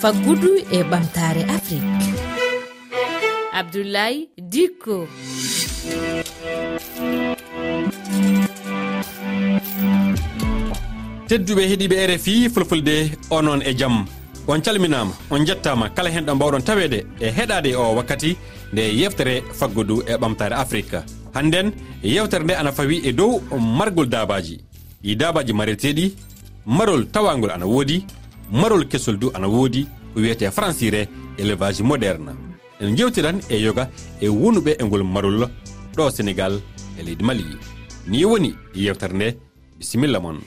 faggudu e ɓamtare afrique. Abdoulaye dikko. Tedduɓe heeɗiɓe rfi fulfulde onon e jaam on calminama on jettama kala hen ɗo mbawɗon tawede e heɗade o wakkati nde yeftere faggudu e ɓamtare afrique. Hannden yewtere nde ana fawi e dow margol dabaji ɗi dabaji mareteɗi marol tawagol ana woodi marol kesol du ana woodi ko wiyete francire élevage moderne. En jewtiran e yoga e wonuɓe e ngol marol ɗo sénégal e leydi mali. Ni woni yewtere nde bisimilla moon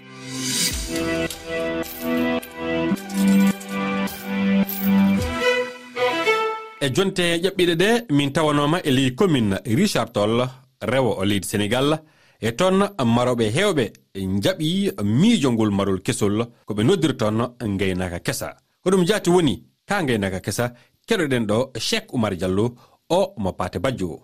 e jonte ƴaɓɓiɗe ɗe min tawanoma e ley commune richard toll rewo o leydi sénégal. e toon maroɓe hewɓe jaɓi miijo ngol marol kesol koɓe noddiri toon gaynaka kesa. Hoɗum jati woni ka gaynaka kesa keɗoɗen ɗo cheikh oumar diallo o mo pate bajjo.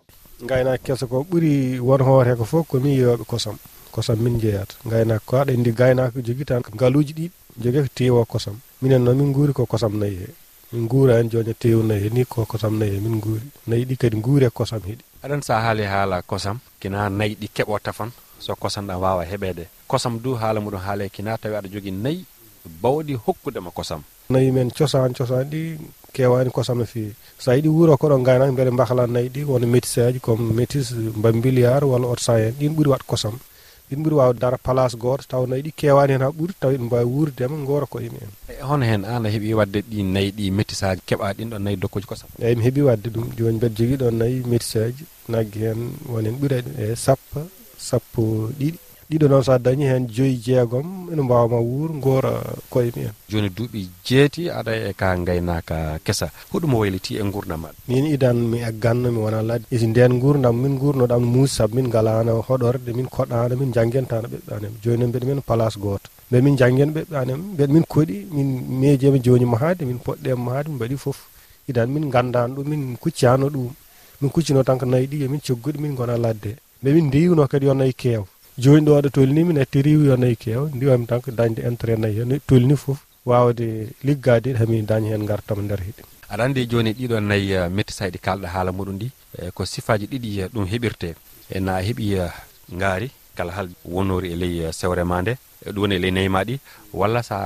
Gaynaka kesa ko ɓuuri won hoore ko fof ko ni yeyoɓe kosam kosam min jeeyata gaynaka ko aɗa andi gaynaka jogui tan ngaluji ɗiɗi jogui ko tewo kosam. Minen noon min guuri ko kosam nayi he. Min guura hen joni tewu nayi he ni ko kosam nayi he min guuri nayi ɗi kadi guuri e kosam heeɗi aɗan sa haali haala kosam kina nayyi ɗi keɓotta fan so kosam ɗam wawa heɓede kosam du haala muɗum haale kina tawi aɗa jogui nayyi bawɗi hokkudema kosam. Nayyi men cosan cosan ɗi kewani kosam no fewi sa yiɗi wuuro koɗo gaynaka beele mbahla nayyi ɗi wona métis aji comme métis mbambiliyar walla otosan en ɗin ɓuuri wat kosam. ɗin ɓuuri wawde dara place goto taw nayi ɗi kewani hen ha ɓuuri taw eɗen mbawi wurdema e goora koye mumen e hono hen an a heeɓi wadde ɗi nayyi ɗi métis aji keeɓa ɗin ɗon nayyi dokkuji kosam? Eyyi mi heeɓi wadde ɗum joni mbeɗa jogui ɗon nayyi métis naggue hen woni hen ɓuuri e sappo sappo ɗiɗi. ɗiɗo noon sa dañi hen joyyi jeegom ene mbawma wuur goora koye mumen joni duuɓi jeeti aɗa e ka gaynaka kesa. Hoɗum wayliti e gurdam maɗa min idan mi egganno mi wona ladde isi nden gurdam min gurnoɗam muusi saabu min galano hoɗorde min koɗano min janggentano ɓeɓɓe anem joni noon mbeɗa men place goto mbe min janggen ɓeɓɓe anem mbeɗa min koɗi min meejema joni mahade min poɗɗe mahade min mbaɗi foof idan min gandano ɗum min kuccano ɗum min kuccino tan ko nayyi ɗi yomin cogguɗi min gona ladde mbe min deyiwno kadi yo nayyi keew. joni ɗo aɗa tolnimi ne riwi yo nayyi kew ndiwami tan ko dañde intérêt nayyi hen. Tolni foof wawde liggade hami daña hen gartama nder heeɗi aɗa andi joni ɗiɗo nayyi métisaji ɗi eh, kalɗa haala muɗum ɗi. Eh, ko sifaji ɗiɗi eh, ɗum heɓirte. E na heeɓi gaari kala hal wonori e ley sewre ma nde. E ɗum woni e ley nayi ma ɗi. Walla sa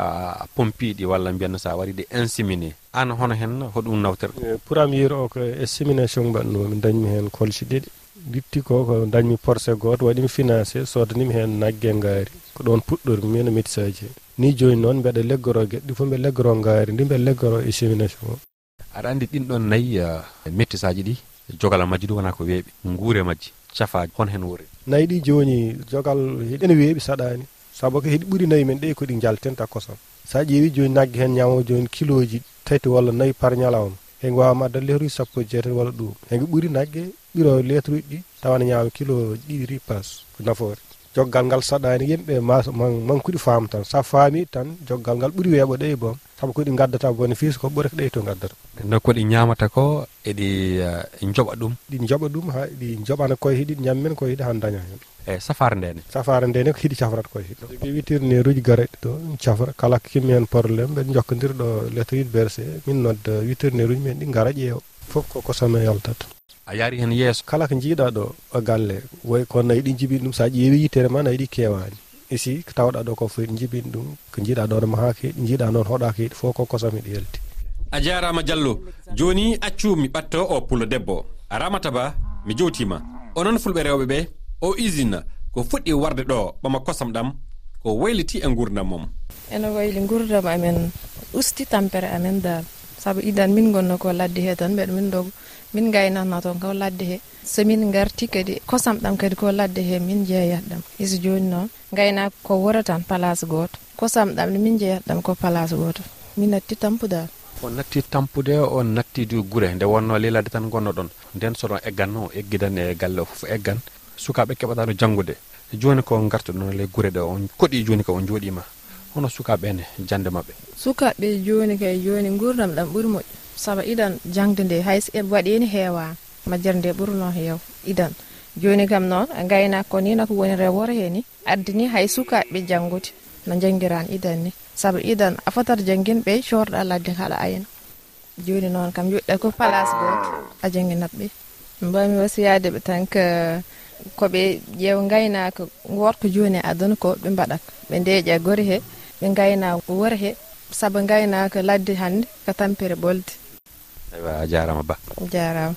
pompiɗi walla mbiyanno sa waɗi ɗe insimine an hono hen hoɗum nawtere. Pour am yiro o ko insimination mbaɗnomi dañmi hen kolci ɗiɗi ditti ko ko dañmi porcé goto waɗimi financé sodanimi hen naggue ngaari. Ko ɗon puɗɗormi min e métisaji ni joni noon mbeɗa leggoro gueɗe ɗi fof mbeɗa leggoro ngaari ndi mbeɗa leggoro e échemination o. Aɗa andi ɗin ɗon nayyi e, métisaji ɗi jogal majji ɗum wona ko weeɓi guure majji cafaji hon hen wuuri. Nayyi ɗi joni jogal ene weeɓi saɗani saabu ko heeɗi ɓuuri nayyi men ɗe ko ɗi jaltenta kosam. Sa ƴeewi joni nagge hen ñamo joni kiloji tati walla nayyi par ñalawma hege wawama adda lewruji sappo e jeetati walla ɗum. Hege ɓuuri nagge ɓiro lettre uji ɗi tawana ñaama kilo ɗiɗiri plus ko nafoore. Joggal ngal saɗani yimɓe mankuɗi faam tan. Sa faami tan joggal ngal ɓuuri weeɓo ɗe boom saabu koɗi gaddata bénéfice ko ɓuuri ko ɗe to gaddata no ko ɗi ñamata ko eɗi joɓa ɗum? Ɗi joɓa ɗum ha ɗi joɓana koye hiɗi ñammen koye hiɗi han daña hen eyyi safare ndene safare ndene ko hiɗi cafrata koye hiɗo jogui witirne uji gareɗe ɗo ɗum cafra kala kimmi hen probléme ɓeɗe jokkodirɗo lettre uji bercé min nodda witirne uji men ɗi gara ƴeewa. Foof ko kosame yaltata a yaari hen yeeso. Kala ko jiiɗa ɗo o galle woy ko nayi ɗi jibini ɗum sa ƴeewi yitere ma nayi ɗi kewani isi e ko tawɗa ɗo ko foti jibini ɗum ko jiiɗa ɗo e ma ha keeɗi jiiɗa noon hoɗa keeɗi fof ko kosam eɗi yalti. A jarama diallo joni accu mi ɓatto o pullo debbo. A ramata ba mi jowtima onon fulɓe rewɓe ɓe o usine ko fuɗɗi warde ɗo ɓama kosam ɗam ko wayliti e gurdam mum ene wayli gurdam amen usti tampere amen dal saabu idan min gonno ko ladde he tan mbeɗa min dogo min gaynatno toon ko ladde he. Somin garti kadi kosam ɗam kadi ko ladde he min jeeyat ɗam. Iso joni noon gayna ko wora tan place goto kosam ɗam ne min jeeyat ɗam ko place goto mi natti tampudal o natti tampude o natti du guure nde wonno lilade tan gonno ɗon. Nden soɗon eggan o eggidan e galle o foof eggan. Sukaɓe keɓata no janggude joni ko gartuɗon ley guure ɗe on koɗi joni ko on jooɗima hono sukaɓe ene jande mabɓe sukaɓe joni kay joni gurdam ɗam ɓuuri moƴƴo saabu idan jangde nde. Hay so e waɗeni heewama majjere nde ɓurno heew idan. Joni kam noon gaynako ni ko woni rewore he ni addini hay sukaɓe janggude no jangguiran idan ni. Saabu idan a fotat jangguinɓe coorɗa ladde haɗa ayna. Joni noon kam yuɗɗa ko place goto a jangguinatɓe mi mbawmi wasiyadeɓe tan que koɓe ƴeew gaynaka gorko joni e aduna ko ɓe mbaɗat ɓe ndeeƴa gori he ɓe gayna wor he saabu gaynaka ladde hande ko tampere ɓolde. Ewa a jarama ba. Jarama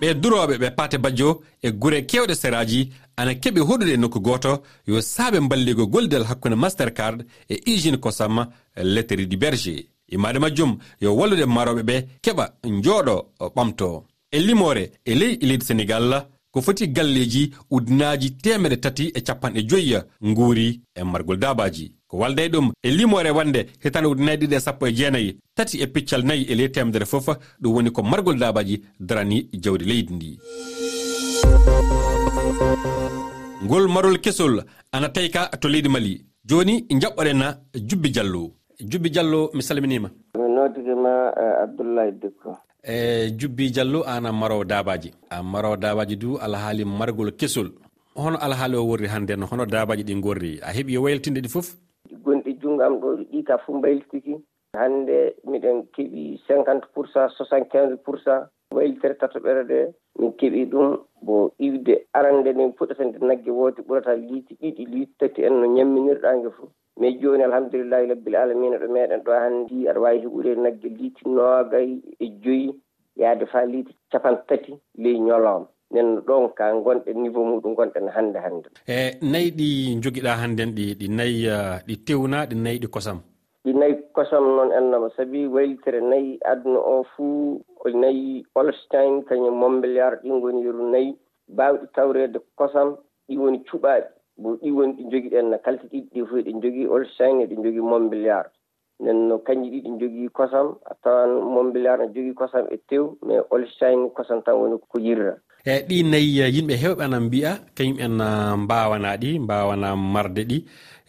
ɓe duroɓe ɓe pate bajjo e guure kewɗe seraji ana keɓi hoɗude e nokku goto yo saaɓe balligo goldal hakkunde master card e usine kosam lettere du berger. Imade majjum yo wallude maroɓe ɓe keɓa jooɗo ɓamto. E limore e ley ilide sénégal ko foti galleji ujunaji temere tati e capanɗe joyi nguuri e margol dabaji ko walday ɗum e limore wande hitande ujunayi ɗiɗi e sappo e jeenayi tati e piccal nayi e ley temedere fof ɗum woni ko margol dabaji darani jawdi leydi ndi. Ngol marol kesol ana tawi ka to leydi mali. Joni jaɓɓorena jubbi diallo jubbi diallo mi salminima mi noddiguima eh, abdoullahi dikko. e jubbi diallo an a marowo dabaji. A marowo dabaji du alhaali margol kesol. Hono alhaali o worri hannde no hono dabaji ɗi gorri a heeɓi wayltinde ɗi fof? Gonɗi junngam ɗo ɗi ka fof mbayltiki hannde miɗen keɓi 50 pourcent 75 pourcent wayltere tatoɓere ɗe min keeɓi ɗum bo iwde arande nde fuɗata nde nagge wooti ɓurata liiti ɗiɗi liiti tati en no ñamminirɗange fof mais joni alhamdulillahi rabbil alamina ɗo meɗen ɗo hanndi aɗa wawi heɓude nagge liiti noogay e joyyi yaade fa liiti capan tati ley ñoloma nden ɗon ka gonɗen niveau muɗum gonɗen hannde hannde. E nayi ɗi jogiɗa hannden ɗi ɗi nayi uh, ɗi tewna ɗi nayi ɗi kosam? Ɗi nayi kosam noon ennoma sabi waylitere nayi aduna o fuu ko nayyi holstein kañum montbéliard ɗin woni yeru nayyi bawɗi tawrede kosam ɗi woni cuuɓaɗi bo ɗi woni ɗi joguiɗen no kalti ɗiɗi ɗi fof eɗen jogui holstein eɗen jogui montbéliard. nden noon kañƴi ɗiɗi jogii kosam a tawan mombilar ne jogii kosam e tew mais olstein kosam tan woni ko yirra eyyi ɗi nayyi yimɓe hewɓe ana mbiya kañum en ah, mbawana ɗi mbawana marde ɗi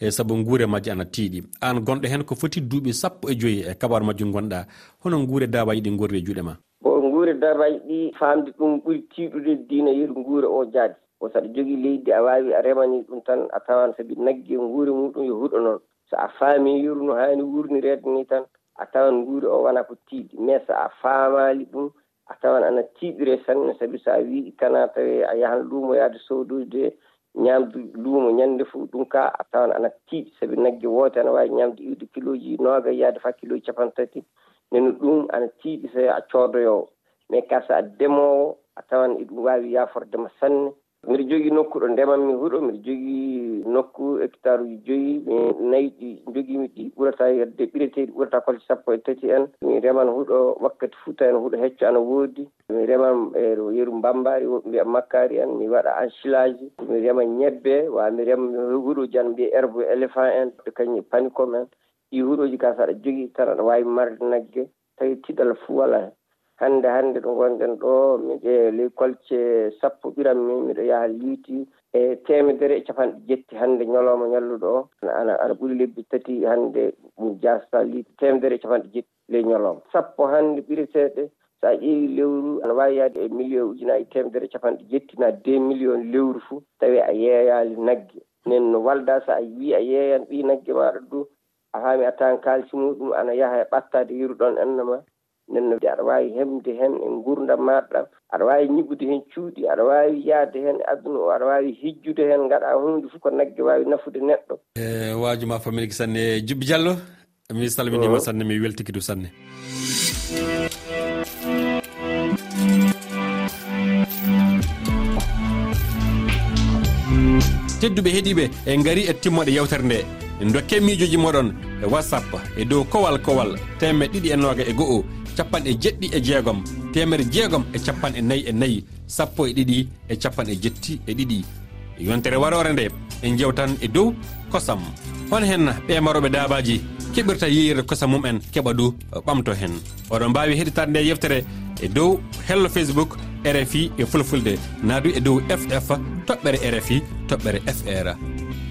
e saabu guure majje ana tiiɗi. An gonɗo hen ko foti duuɓi sappo e joyyi e kabaru majjum gonɗa hono guure dabaji ɗi gorri e juuɗe ma? Bon guure dabaji ɗi famde ɗum ɓuuri tiiɗude diina yeru guure o jaadi. O saɗa jogii leydi a wawi a remani ɗum tan a tawan saabi naggue guure muɗum yo huuɗo noon. so a faami yeru no haani wurnireede ni tan a tawan guuri o wona ko tiiɗi. Mais so a faamaali ɗum a tawan ana tiiɗire sanne. Sabi so a wii kana tawi a yahan luumo yahde sowdude ñaamdu luumo ñannde fof ɗum ka a tawan ana tiiɗi. Sabi nagge woote ana waawi ñaamde iwde kiloji nooga yahde faa kiloji capan tati neno ɗum ana tiiɗi so a coodoyowo mais ka so a ndemoowo a tawan eɗum waawi yaafordema sanne. mbiɗa jogii nokku ɗo ndemanmi huuɗo mbiɗa jogii nokku hectare uji joyyi mi nayi ɗi jogimi ɗi ɓurata yedde ɓireteeɗi ɓurata kolce sappo e tati en. Mi reman huuɗo wakkati fuuta en huuɗo hecco ana woodi. Mi reman e yeru mbambaari woɓe mbiya makkaari en mi waɗa enchilage mi rema ñebbe wa mi rema huuɗoji ana mbiya herbe éléphant en kañum e panicome en. Ɗi huuɗoji ka saɗa aɗa jogii tan aɗa waawi marde nagge. Tawi tiɗal fuu wala hen. hannde hannde ɗo gonɗen ɗo miɗe ley kolce sappo ɓiranmi miɗo yaha liiti. E temedere e capanɗe jetti hannde ñalawma ñalluɗo o. Ana aɗa ɓuri lebbi tati hannde ɗum jasta liiti. Temedere e capanɗe jetti ley ñalawma. Sappo hannde ɓirateɗe so a ƴeewi lewru ana waawi yahde e million ujunaji temedere e capanɗe jetti na deux million lewru fuu. Tawi a yeeyaali nagge. Nden no walda so a wi a yeeyan ɓi nagge maɗa du a haami a tawan kaalisi muɗum ana yaha e ɓattade yiru ɗon enna ma nden no aɗa wawi hemde hen e gurdam maɗa aɗa wawi ñiɓude hen cuuɗi aɗa wawi yaade hen e aduna o aɗa wawi hijjude hen gaɗa hunde fof ko naggue wawi nafude neɗɗo. E wajuma faminiki sanne jubbi diallo mi salminima sanne mi weltikidu sanne. Tedduɓe heeɗiɓe e gaari e timmoɗe yewtere nde. Dokke miijoji moɗon e whatsapp e dow kowal kowal temme ɗiɗi e noga e go'o. capanɗe jeɗɗi e jeegom. Temere jeegom e capanɗe nayyi e nayyi e sappo e ɗiɗi e capanɗe jetti e ɗiɗi. Yontere warore nde en jewtan e dow kosam. Hon hen ɓemaroɓe dabaji keɓirta yeyirde kosam mum en keɓa du ɓamto hen. Oɗon mbawi heɗitade nde yeftere e dow hello facebook rfi e fulfulde. Naadu e dow ff toɓɓere rfi toɓɓere fr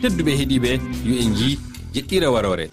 tedduɓe heeɗiɓe yo en jii jeɗɗire warore.